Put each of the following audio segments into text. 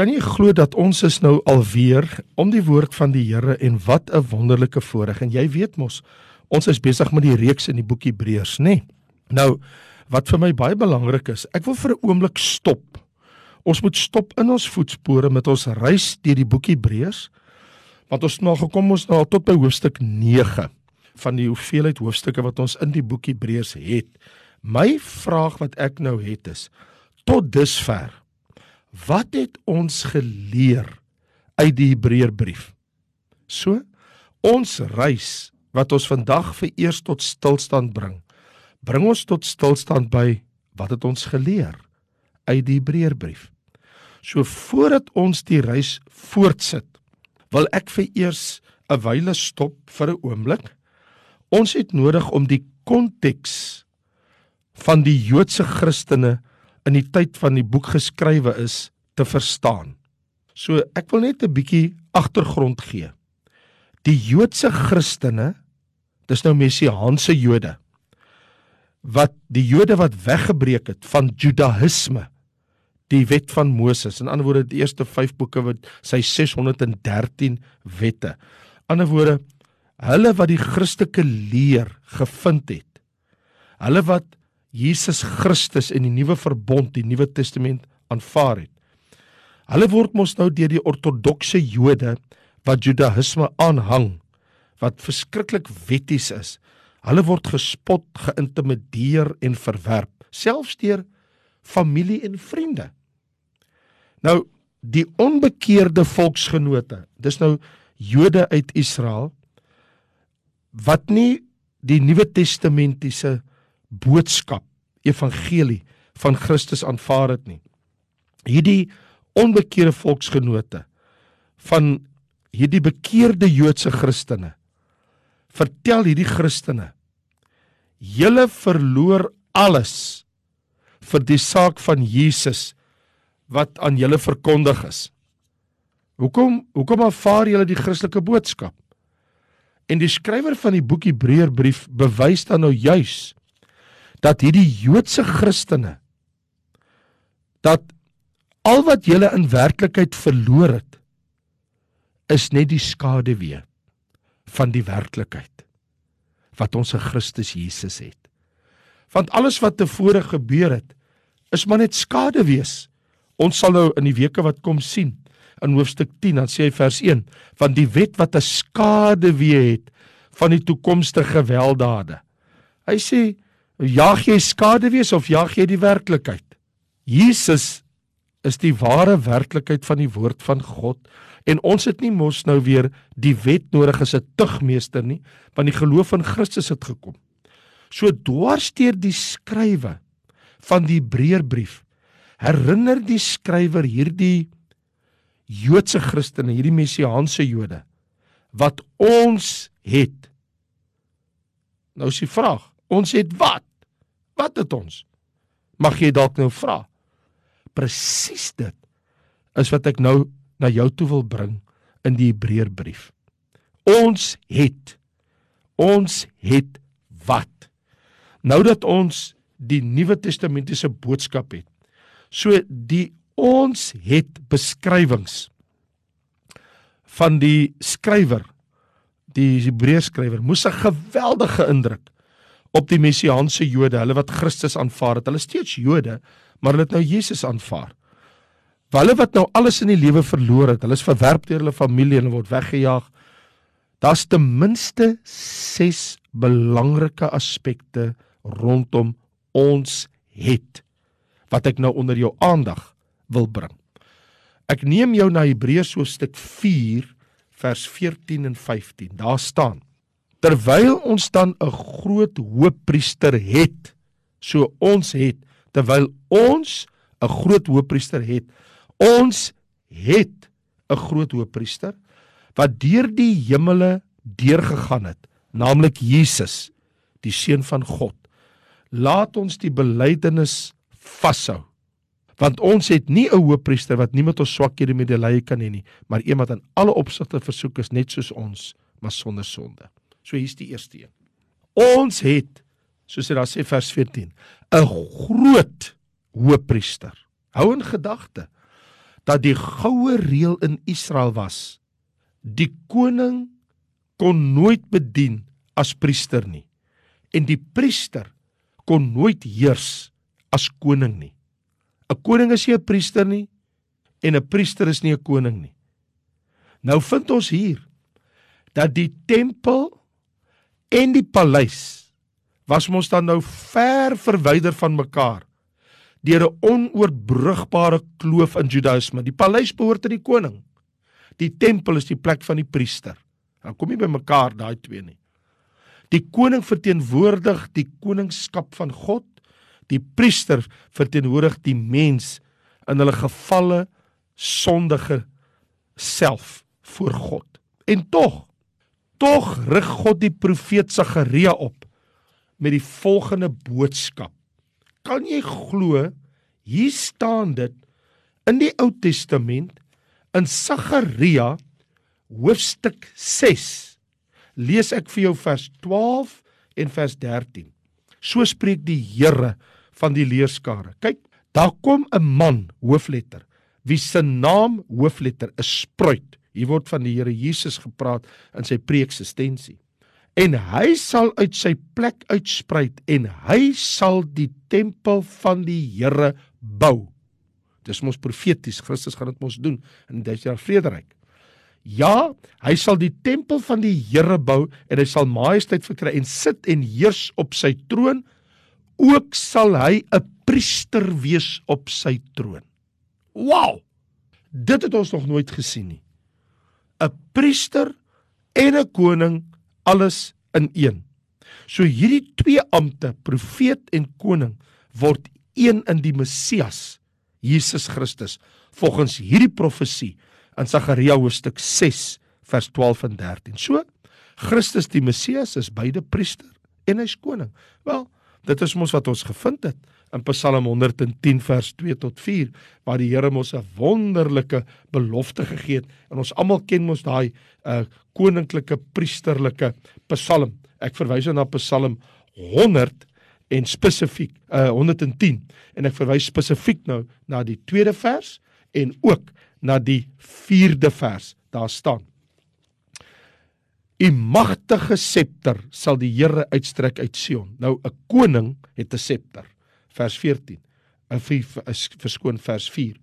Kan jy glo dat ons is nou alweer om die woord van die Here en wat 'n wonderlike voorreg en jy weet mos ons is besig met die reeks in die boek Hebreërs nê. Nee. Nou wat vir my baie belangrik is, ek wil vir 'n oomblik stop. Ons moet stop in ons voetspore met ons reis deur die boek Hebreërs want ons het nou gekom ons nou tot by hoofstuk 9 van die hoeveelheid hoofstukke wat ons in die boek Hebreërs het. My vraag wat ek nou het is tot dusver Wat het ons geleer uit die Hebreërbrief? So, ons reis wat ons vandag vir eers tot stilstand bring, bring ons tot stilstand by wat het ons geleer uit die Hebreërbrief? So voordat ons die reis voortsit, wil ek vir eers 'n wyle stop vir 'n oomblik. Ons het nodig om die konteks van die Joodse Christene in die tyd van die boek geskrywe is te verstaan. So ek wil net 'n bietjie agtergrond gee. Die Joodse Christene, dis nou messiaanse Jode wat die Jode wat weggebreek het van Judaïsme, die wet van Moses, in ander woorde die eerste 5 boeke wat sy 613 wette. Ander woorde, hulle wat die Christelike leer gevind het. Hulle wat Jesus Christus in die nuwe verbond, die Nuwe Testament aanvaar het. Hulle word mos nou deur die ortodokse Jode wat Judaïsme aanhang, wat verskriklik wetties is. Hulle word gespot, geïntimideer en verwerp, selfs deur familie en vriende. Nou die onbekeerde volksgenote, dis nou Jode uit Israel wat nie die Nuwe Testamentiese boodskap, evangelie van Christus aanvaar het nie. Hierdie onbekeerde volksgenote van hierdie bekeerde Joodse Christene vertel hierdie Christene julle verloor alles vir die saak van Jesus wat aan julle verkondig is. Hoekom hoekom aanvaar julle die Christelike boodskap? En die skrywer van die boek Hebreërbrief bewys dan nou juis dat hierdie Joodse Christene dat al wat julle in werklikheid verloor het is net die skaduwee van die werklikheid wat ons in Christus Jesus het. Want alles wat tevore gebeur het is maar net skaduwees. Ons sal nou in die weke wat kom sien in hoofstuk 10 dan sê hy vers 1 van die wet wat 'n skaduwee het van die toekomstige gewelddade. Hy sê Jag jy skade wees of jag jy die werklikheid? Jesus is die ware werklikheid van die woord van God en ons het nie mos nou weer die wet nodig as 'n tugmeester nie, want die geloof in Christus het gekom. So dwarsteer die skrywe van die Hebreërbrief herinner die skrywer hierdie Joodse Christene, hierdie messiaanse Jode wat ons het. Nou is die vraag, ons het wat? Wat het ons? Mag jy dalk nou vra? Presies dit is wat ek nou na jou toe wil bring in die Hebreërbrief. Ons het ons het wat? Nou dat ons die Nuwe Testamentiese boodskap het. So die ons het beskrywings van die skrywer die Hebreërskrywer moes 'n geweldige indruk op die messiaanse Jode, hulle wat Christus aanvaar het. Hulle steeds Jode, maar hulle het nou Jesus aanvaar. Hulle wat nou alles in die lewe verloor het, hulle is verwerp deur hulle familie en word weggejaag. Daar's ten minste 6 belangrike aspekte rondom ons het wat ek nou onder jou aandag wil bring. Ek neem jou na Hebreërs hoofstuk 4 vers 14 en 15. Daar staan: terwyl ons dan 'n groot hoëpriester het so ons het terwyl ons 'n groot hoëpriester het ons het 'n groot hoëpriester wat deur die hemele deurgegaan het naamlik Jesus die seun van God. Laat ons die belydenis vashou want ons het nie 'n hoëpriester wat nie met ons swakhede medelee kan hê nie maar een wat in alle opsigte versoek is net soos ons maar sonder sonde So hier's die eerste een. Ons het soos dit daar sê vers 14, 'n groot hoëpriester. Hou in gedagte dat die goue reël in Israel was die koning kon nooit bedien as priester nie en die priester kon nooit heers as koning nie 'n koning is nie 'n priester nie en 'n priester is nie 'n koning nie nou vind ons hier dat die tempel en die paleis was mos dan nou ver verwyder van mekaar deur 'n onoorbrugbare kloof in Judaïsme. Die paleis behoort aan die koning. Die tempel is die plek van die priester. Dan kom jy by mekaar daai twee nie. Die koning verteenwoordig die koningskap van God. Die priester verteenwoordig die mens in hulle gefalle sondige self voor God. En tog tog rig God die profeet Sagaria op met die volgende boodskap. Kan jy glo hier staan dit in die Ou Testament in Sagaria hoofstuk 6 lees ek vir jou vers 12 en vers 13. So spreek die Here van die leerskare. Kyk, daar kom 'n man hoofletter wie se naam hoofletter is spruit. Hier word van die Here Jesus gepraat in sy preeksistensie en hy sal uit sy plek uitspruit en hy sal die tempel van die Here bou. Dis mos profeties, Christus gaan dit mos doen in die jaar vrederyk. Ja, hy sal die tempel van die Here bou en hy sal majesteit verkry en sit en heers op sy troon. Ook sal hy 'n priester wees op sy troon. Wow! Dit het ons nog nooit gesien nie. 'n Priester en 'n koning alles in een. So hierdie twee ampte, profeet en koning, word een in die Messias, Jesus Christus, volgens hierdie profesie in Sagaria hoofstuk 6 vers 12 en 13. So Christus die Messias is beide priester en hy's koning. Wel, dit is mos wat ons gevind het in Psalm 110 vers 2 tot 4 waar die Here mos 'n wonderlike belofte gegee het en ons almal ken mos daai uh, koninklike priesterlike Psalm. Ek verwys nou na Psalm 100 en spesifiek uh, 110 en ek verwys spesifiek nou na die tweede vers en ook na die vierde vers. Daar staan: U magtige septer sal die Here uitstrek uit Sion. Nou 'n koning het 'n septer vers 14. 'n verskoon vers 4.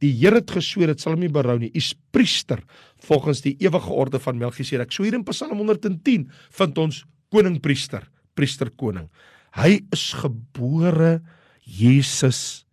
Die Here het gesweer dit sal hom nie berou nie. U's priester volgens die ewige orde van Melchisedek. So hier in Psalm 110 vind ons koningpriester, priester koning. Hy is gebore Jesus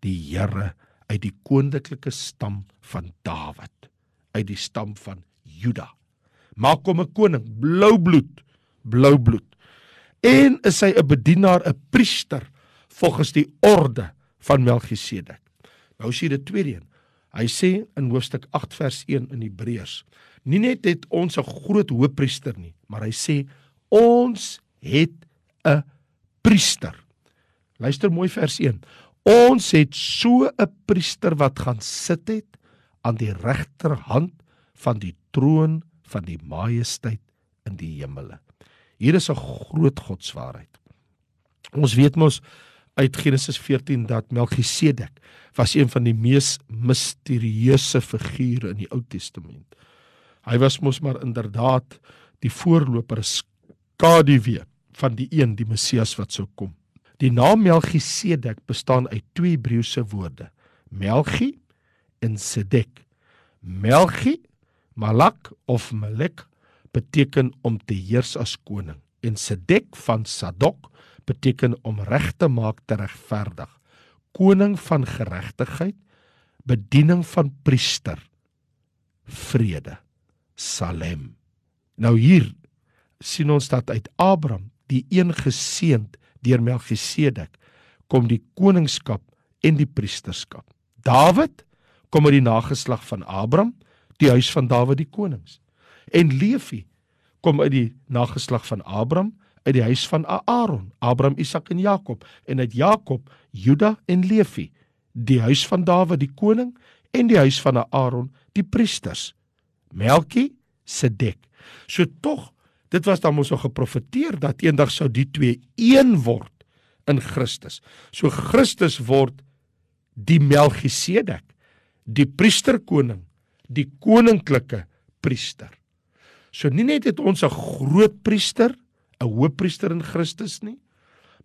die Here uit die koninklike stam van Dawid, uit die stam van Juda. Maak hom 'n koning, blou bloed, blou bloed. En is hy 'n bedienaar, 'n priester volgens die orde van Melchisedek. Nou sien die tweede een. Hy sê in hoofstuk 8 vers 1 in Hebreërs, nie net het ons 'n groot hoëpriester nie, maar hy sê ons het 'n priester. Luister mooi vers 1. Ons het so 'n priester wat gaan sit het aan die regterhand van die troon van die majesteit in die hemele. Hier is 'n groot godswaarheid. Ons weet mos uit Genesis 14 dat Melchisedek was een van die mees misterieuse figure in die Ou Testament. Hy was mos maar inderdaad die voorloper skaduwee van die een die Messias wat sou kom. Die naam Melchisedek bestaan uit twee Hebreëse woorde: Melchi en Sedek. Melchi, Malak of Melek beteken om te heers as koning en Sedek van Sadok beteken om reg te maak te regverdig. Koning van geregtigheid, bediening van priester, vrede. Salem. Nou hier sien ons dat uit Abraham, die een geseend deur Melchisedek, kom die koningskap en die priesterskap. Dawid kom uit die nageslag van Abraham, die huis van Dawid die konings. En Levi kom uit die nageslag van Abraham, uit die huis van Aaron, Abraham, Isak en Jakob en uit Jakob, Juda en Levi, die huis van Dawid die koning en die huis van Aaron die priesters. Melki Sedek. So tog, dit was dan mos al geprofeteer dat eendag sou die twee een word in Christus. So Christus word die Melchisedek die priesterkoning, die koninklike priester. So nie net het ons 'n groot priester, 'n hoëpriester in Christus nie,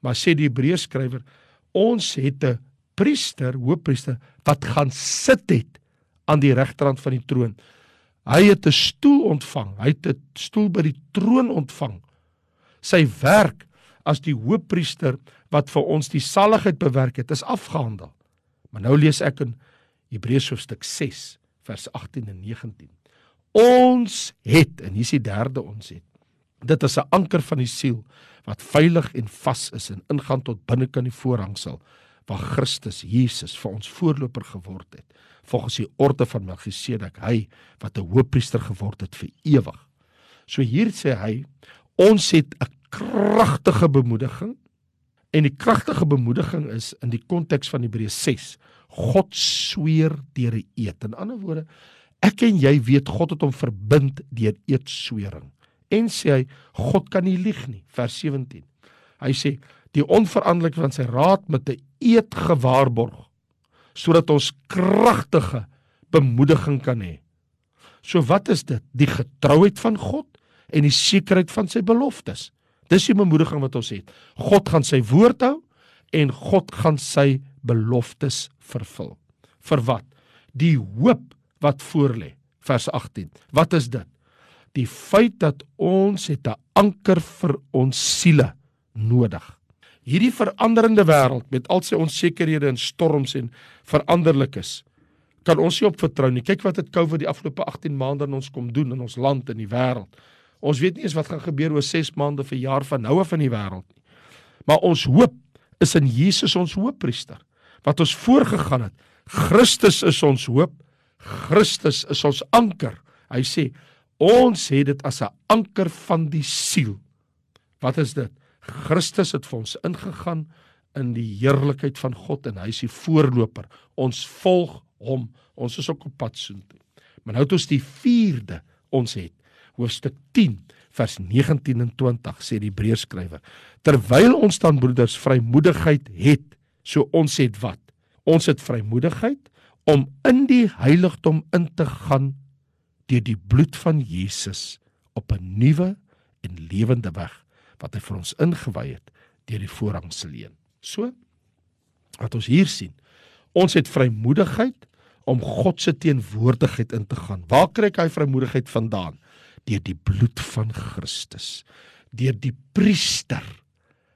maar sê die Hebreërs skrywer, ons het 'n priester, hoëpriester wat gaan sit het aan die regterrand van die troon. Hy het 'n stoel ontvang, hy het 'n stoel by die troon ontvang. Sy werk as die hoëpriester wat vir ons die saligheid bewerk het, is afgehandel. Maar nou lees ek in Hebreërs hoofstuk 6 vers 18 en 19. Ons het en hier is die derde ons het. Dit is 'n anker van die siel wat veilig en vas is en ingaan tot binnekant die voorhangsel waar Christus Jesus vir ons voorloper geword het volgens die orde van Melchisedek hy wat 'n hoëpriester geword het vir ewig. So hier sê hy ons het 'n kragtige bemoediging en die kragtige bemoediging is in die konteks van Hebreë 6 God sweer deur 'n eed. In ander woorde, ek en jy weet God het hom verbind deur eedswering. En sê hy, God kan nie lieg nie, vers 17. Hy sê, die onveranderlik van sy raad met 'n eed gewaarborg sodat ons kragtige bemoediging kan hê. So wat is dit? Die getrouheid van God en die sekerheid van sy beloftes. Dis die bemoediging wat ons het. God gaan sy woord hou en God gaan sy beloftes vervul. Vir wat? Die hoop wat voorlê. Vers 18. Wat is dit? Die feit dat ons het 'n anker vir ons siele nodig. Hierdie veranderende wêreld met al sy onsekerhede en storms en veranderlikes kan ons nie op vertrou nie. Kyk wat het COVID die afgelope 18 maande aan ons kom doen in ons land en die wêreld. Ons weet nie eens wat gaan gebeur oor 6 maande vir jaar van nou af in die wêreld nie. Maar ons hoop is in Jesus ons hoëpriester wat ons voorgegaan het. Christus is ons hoop. Christus is ons anker. Hy sê ons het dit as 'n anker van die siel. Wat is dit? Christus het vir ons ingegaan in die heerlikheid van God en hy is die voorloper. Ons volg hom. Ons is ook op pad soontoe. Maar nou het ons die 4de ons het hoofstuk 10 vers 19 en 20 sê die Hebreërskrywer terwyl ons dan broeders vrymoedigheid het So ons het wat? Ons het vrymoedigheid om in die heiligdom in te gaan deur die bloed van Jesus op 'n nuwe en lewende weg wat hy vir ons ingewy het deur die voorhangsleen. So wat ons hier sien, ons het vrymoedigheid om God se teenwoordigheid in te gaan. Waar kry hy vrymoedigheid vandaan? Deur die bloed van Christus, deur die priester,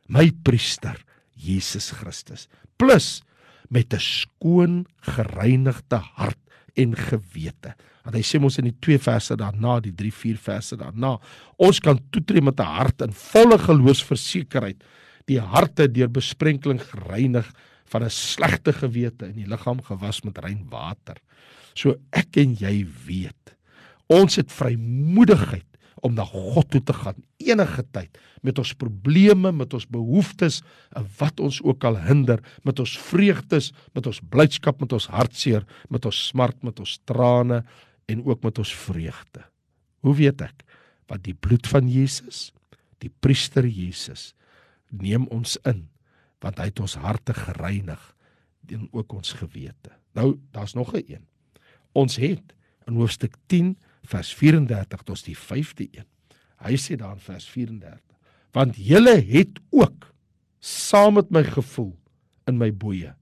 my priester Jesus Christus plus met 'n skoon gereinigde hart en gewete. Want hy sê mos in die 2 verse daarna, die 3 4 verse daarna, ons kan toetree met 'n hart in volle geloofsversekerheid, die harte deur besprenkeling gereinig van 'n slegte gewete en die liggaam gewas met rein water. So ek en jy weet, ons het vrymoedigheid om na God toe te gaan enige tyd met ons probleme, met ons behoeftes en wat ons ook al hinder, met ons vreugdes, met ons blydskap, met ons hartseer, met ons smart, met ons trane en ook met ons vreugde. Hoe weet ek? Want die bloed van Jesus, die priester Jesus, neem ons in want hy het ons harte gereinig en ook ons gewete. Nou, daar's nog 'n een. Ons het in hoofstuk 10 vers 34 tot die 5de een. Hy sê daar in vers 34: Want julle het ook saam met my gevoel in my boeye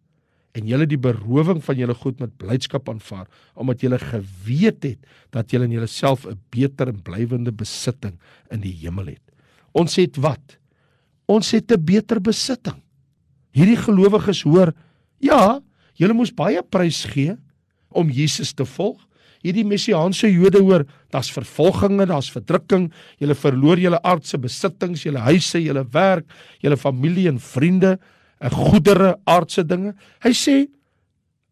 en julle die berowing van julle goed met blydskap aanvaar omdat julle geweet het dat julle in julleself 'n beter en blywende besitting in die hemel het. Ons het wat? Ons het 'n beter besitting. Hierdie gelowiges hoor, ja, julle moes baie prys gee om Jesus te volg hierdie messiaanse Jode hoor, daar's vervolginge, daar's verdrukking, julle verloor julle aardse besittings, julle huise, julle werk, julle familie en vriende, en goedere, aardse dinge. Hy sê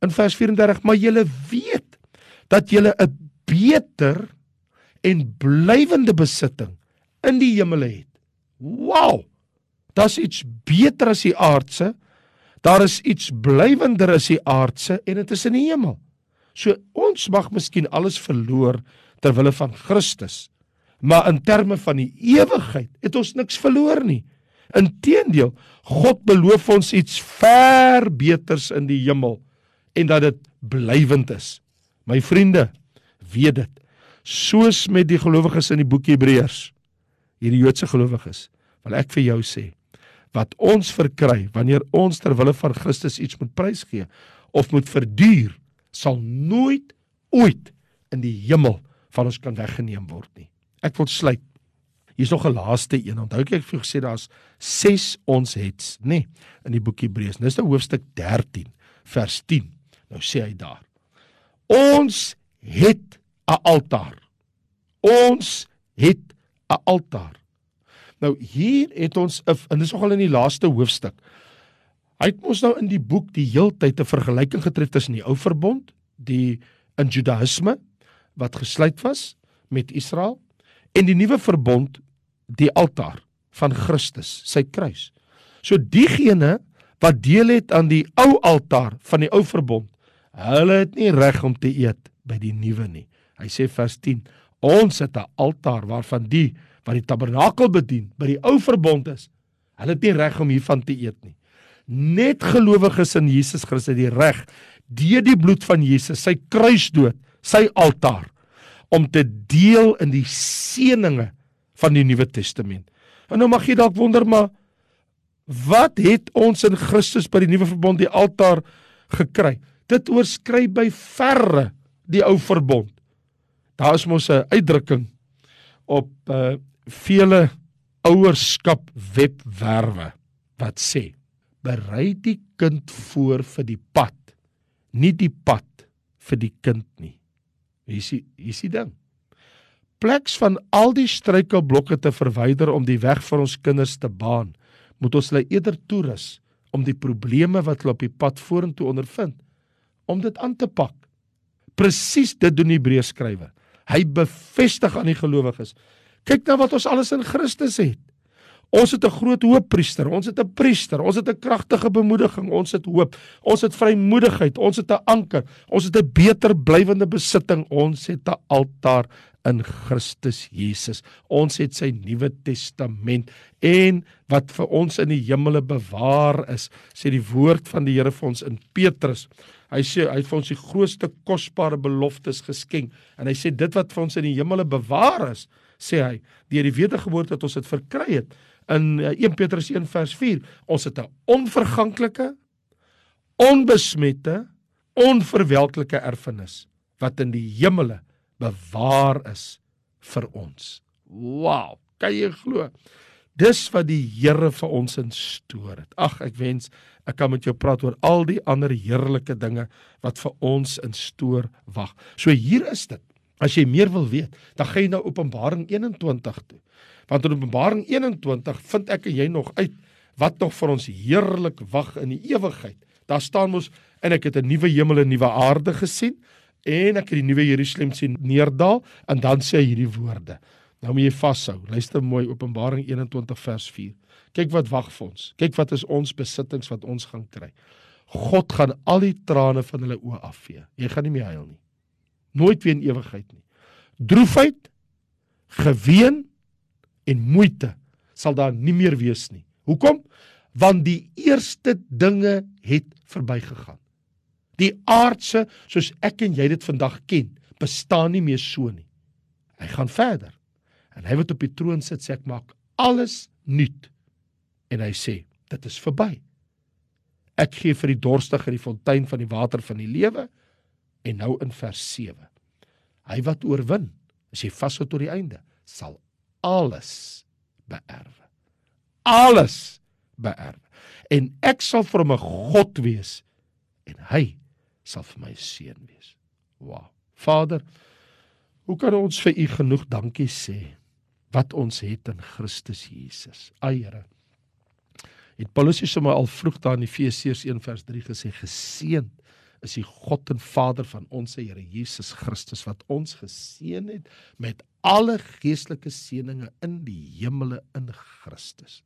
in vers 34, maar julle weet dat julle 'n beter en blywende besitting in die hemel het. Wow! Daar's iets beter as die aardse. Daar is iets blywender as die aardse en dit is in die hemel. So ons mag miskien alles verloor ter wille van Christus. Maar in terme van die ewigheid het ons niks verloor nie. Inteendeel, God beloof ons iets ver beters in die hemel en dat dit blywend is. My vriende, weet dit. Soos met die gelowiges in die boek Hebreërs, hierdie Joodse gelowiges, wil ek vir jou sê, wat ons verkry wanneer ons ter wille van Christus iets moet prysgee of moet verduur, sal nooit ooit in die hemel van ons kan weggeneem word nie. Ek wil sluit. Hier's nog 'n laaste een. Onthou ek het vir gesê daar's 6 ons hets, nê, nee, in die boek Hebreërs. Dis nou hoofstuk 13 vers 10. Nou sê hy daar: Ons het 'n altaar. Ons het 'n altaar. Nou hier het ons en dis nogal in die laaste hoofstuk. Hy het mos nou in die boek die heeltyd 'n vergelyking getref tussen die ou verbond, die in Judaïsme wat gesluit was met Israel en die nuwe verbond die altaar van Christus, sy kruis. So diegene wat deel het aan die ou altaar van die ou verbond, hulle het nie reg om te eet by die nuwe nie. Hy sê vers 10: Ons het 'n altaar waarvan die wat die tabernakel bedien by die ou verbond is, hulle het nie reg om hiervan te eet nie. Net gelowiges in Jesus Christus het die reg deur die bloed van Jesus, sy kruisdood, sy altaar om te deel in die seëninge van die Nuwe Testament. En nou mag jy dalk wonder maar wat het ons in Christus by die nuwe verbond die altaar gekry? Dit oorskry by verre die ou verbond. Daar is mos 'n uitdrukking op uh vele ouerskap webwerwe wat sê: Berei die kind voor vir die pad, nie die pad vir die kind nie. Hier is die, hier is die ding. Pleks van al die struikelblokke te verwyder om die weg vir ons kinders te baan, moet ons hulle eerder toerus om die probleme wat hulle op die pad vorentoe ondervind om dit aan te pak. Presies dit doen die Hebreërs skrywer. Hy bevestig aan die gelowiges. Kyk na wat ons alles in Christus het. Ons het 'n groot hoofpriester, ons het 'n priester, ons het 'n kragtige bemoediging, ons het hoop, ons het vrymoedigheid, ons het 'n anker, ons het 'n beter blywende besitting, ons het 'n altaar in Christus Jesus. Ons het sy Nuwe Testament. En wat vir ons in die hemele bewaar is, sê die woord van die Here vir ons in Petrus. Hy sê hy het vir ons die grootste kosbare beloftes geskenk. En hy sê dit wat vir ons in die hemele bewaar is, sê hy, deur die wedergeboorte wat ons het verkry het in 1 eh, Petrus 1 vers 4, ons het 'n onverganklike, onbesmette, onverwelklike erfenis wat in die hemele bewaar is vir ons. Wow, kan jy glo? Dis wat die Here vir ons instoor het. Ag, ek wens ek kan met jou praat oor al die ander heerlike dinge wat vir ons instoor wag. So hier is dit. As jy meer wil weet, dan gaan jy na Openbaring 21 toe. Want in Openbaring 21 vind ek en jy nog uit wat nog vir ons heerlik wag in die ewigheid. Daar staan mos en ek het 'n nuwe hemel en 'n nuwe aarde gesien en ek het die nuwe Jerusalem sien neerdal en dan sê hy hierdie woorde. Nou moet jy vashou. Luister mooi Openbaring 21 vers 4. Kyk wat wag vir ons. Kyk wat is ons besittings wat ons gaan kry. God gaan al die trane van hulle oë afvee. Jy gaan nie meer huil nie. Nooit weer in ewigheid nie. Droefheid, geween en moeite sal daar nie meer wees nie. Hoekom? Want die eerste dinge het verbygegaan. Die aardse soos ek en jy dit vandag ken, bestaan nie meer so nie. Hy gaan verder. En hy wat op die troon sit sê ek maak alles nuut. En hy sê dit is verby. Ek gee vir die dorstige die fontein van die water van die lewe en nou in vers 7. Hy wat oorwin, as jy vashou tot die einde, sal alles beerwe. Alles beerwe. En ek sal vir hom 'n God wees en hy sal vir my seun wees. Wow. Vader, hoe kan ons vir u genoeg dankie sê? wat ons het in Christus Jesus. Ai Here. Het Paulus hier sommer al vroeg daar in Efesiërs 1 vers 3 gesê geseënd is die God en Vader van ons Here Jesus Christus wat ons geseën het met alle geestelike seënings in die hemele in Christus.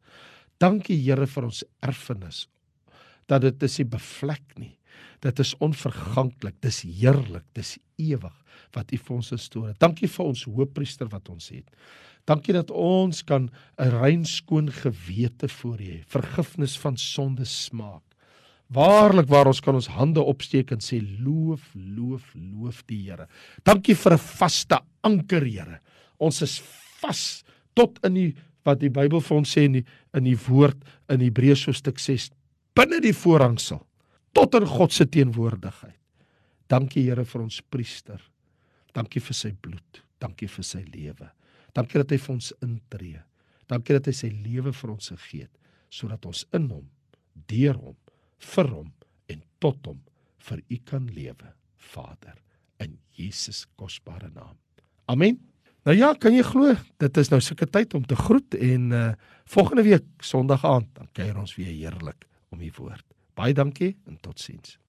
Dankie Here vir ons erfenis dat dit is nie bevlek nie. Dit is onverganklik, dis heerlik, dis ewig wat U vir ons gestoor het. Dankie vir ons hoëpriester wat ons het. Dankie dat ons kan 'n rein skoon gewete voor U hê, vergifnis van sonde smaak. Waarlik waar ons kan ons hande opsteek en sê loof, loof, loof die Here. Dankie vir 'n vaste anker, Here. Ons is vas tot in die wat die Bybel vir ons sê in die in die woord in Hebreërs hoofstuk 6 binne die voorhangsel tot in God se teenwoordigheid. Dankie Here vir ons priester. Dankie vir sy bloed. Dankie vir sy lewe. Dankie dat hy vir ons intree. Dankie dat hy sy lewe vir ons gegee het sodat ons in hom, deur hom, vir hom en tot hom vir u kan lewe, Vader, in Jesus kosbare naam. Amen. Nou ja, kan jy glo, dit is nou sulke tyd om te groet en uh volgende week Sondag aand dan kuier ons weer heerlik om u woord. Baie dankie en totsiens.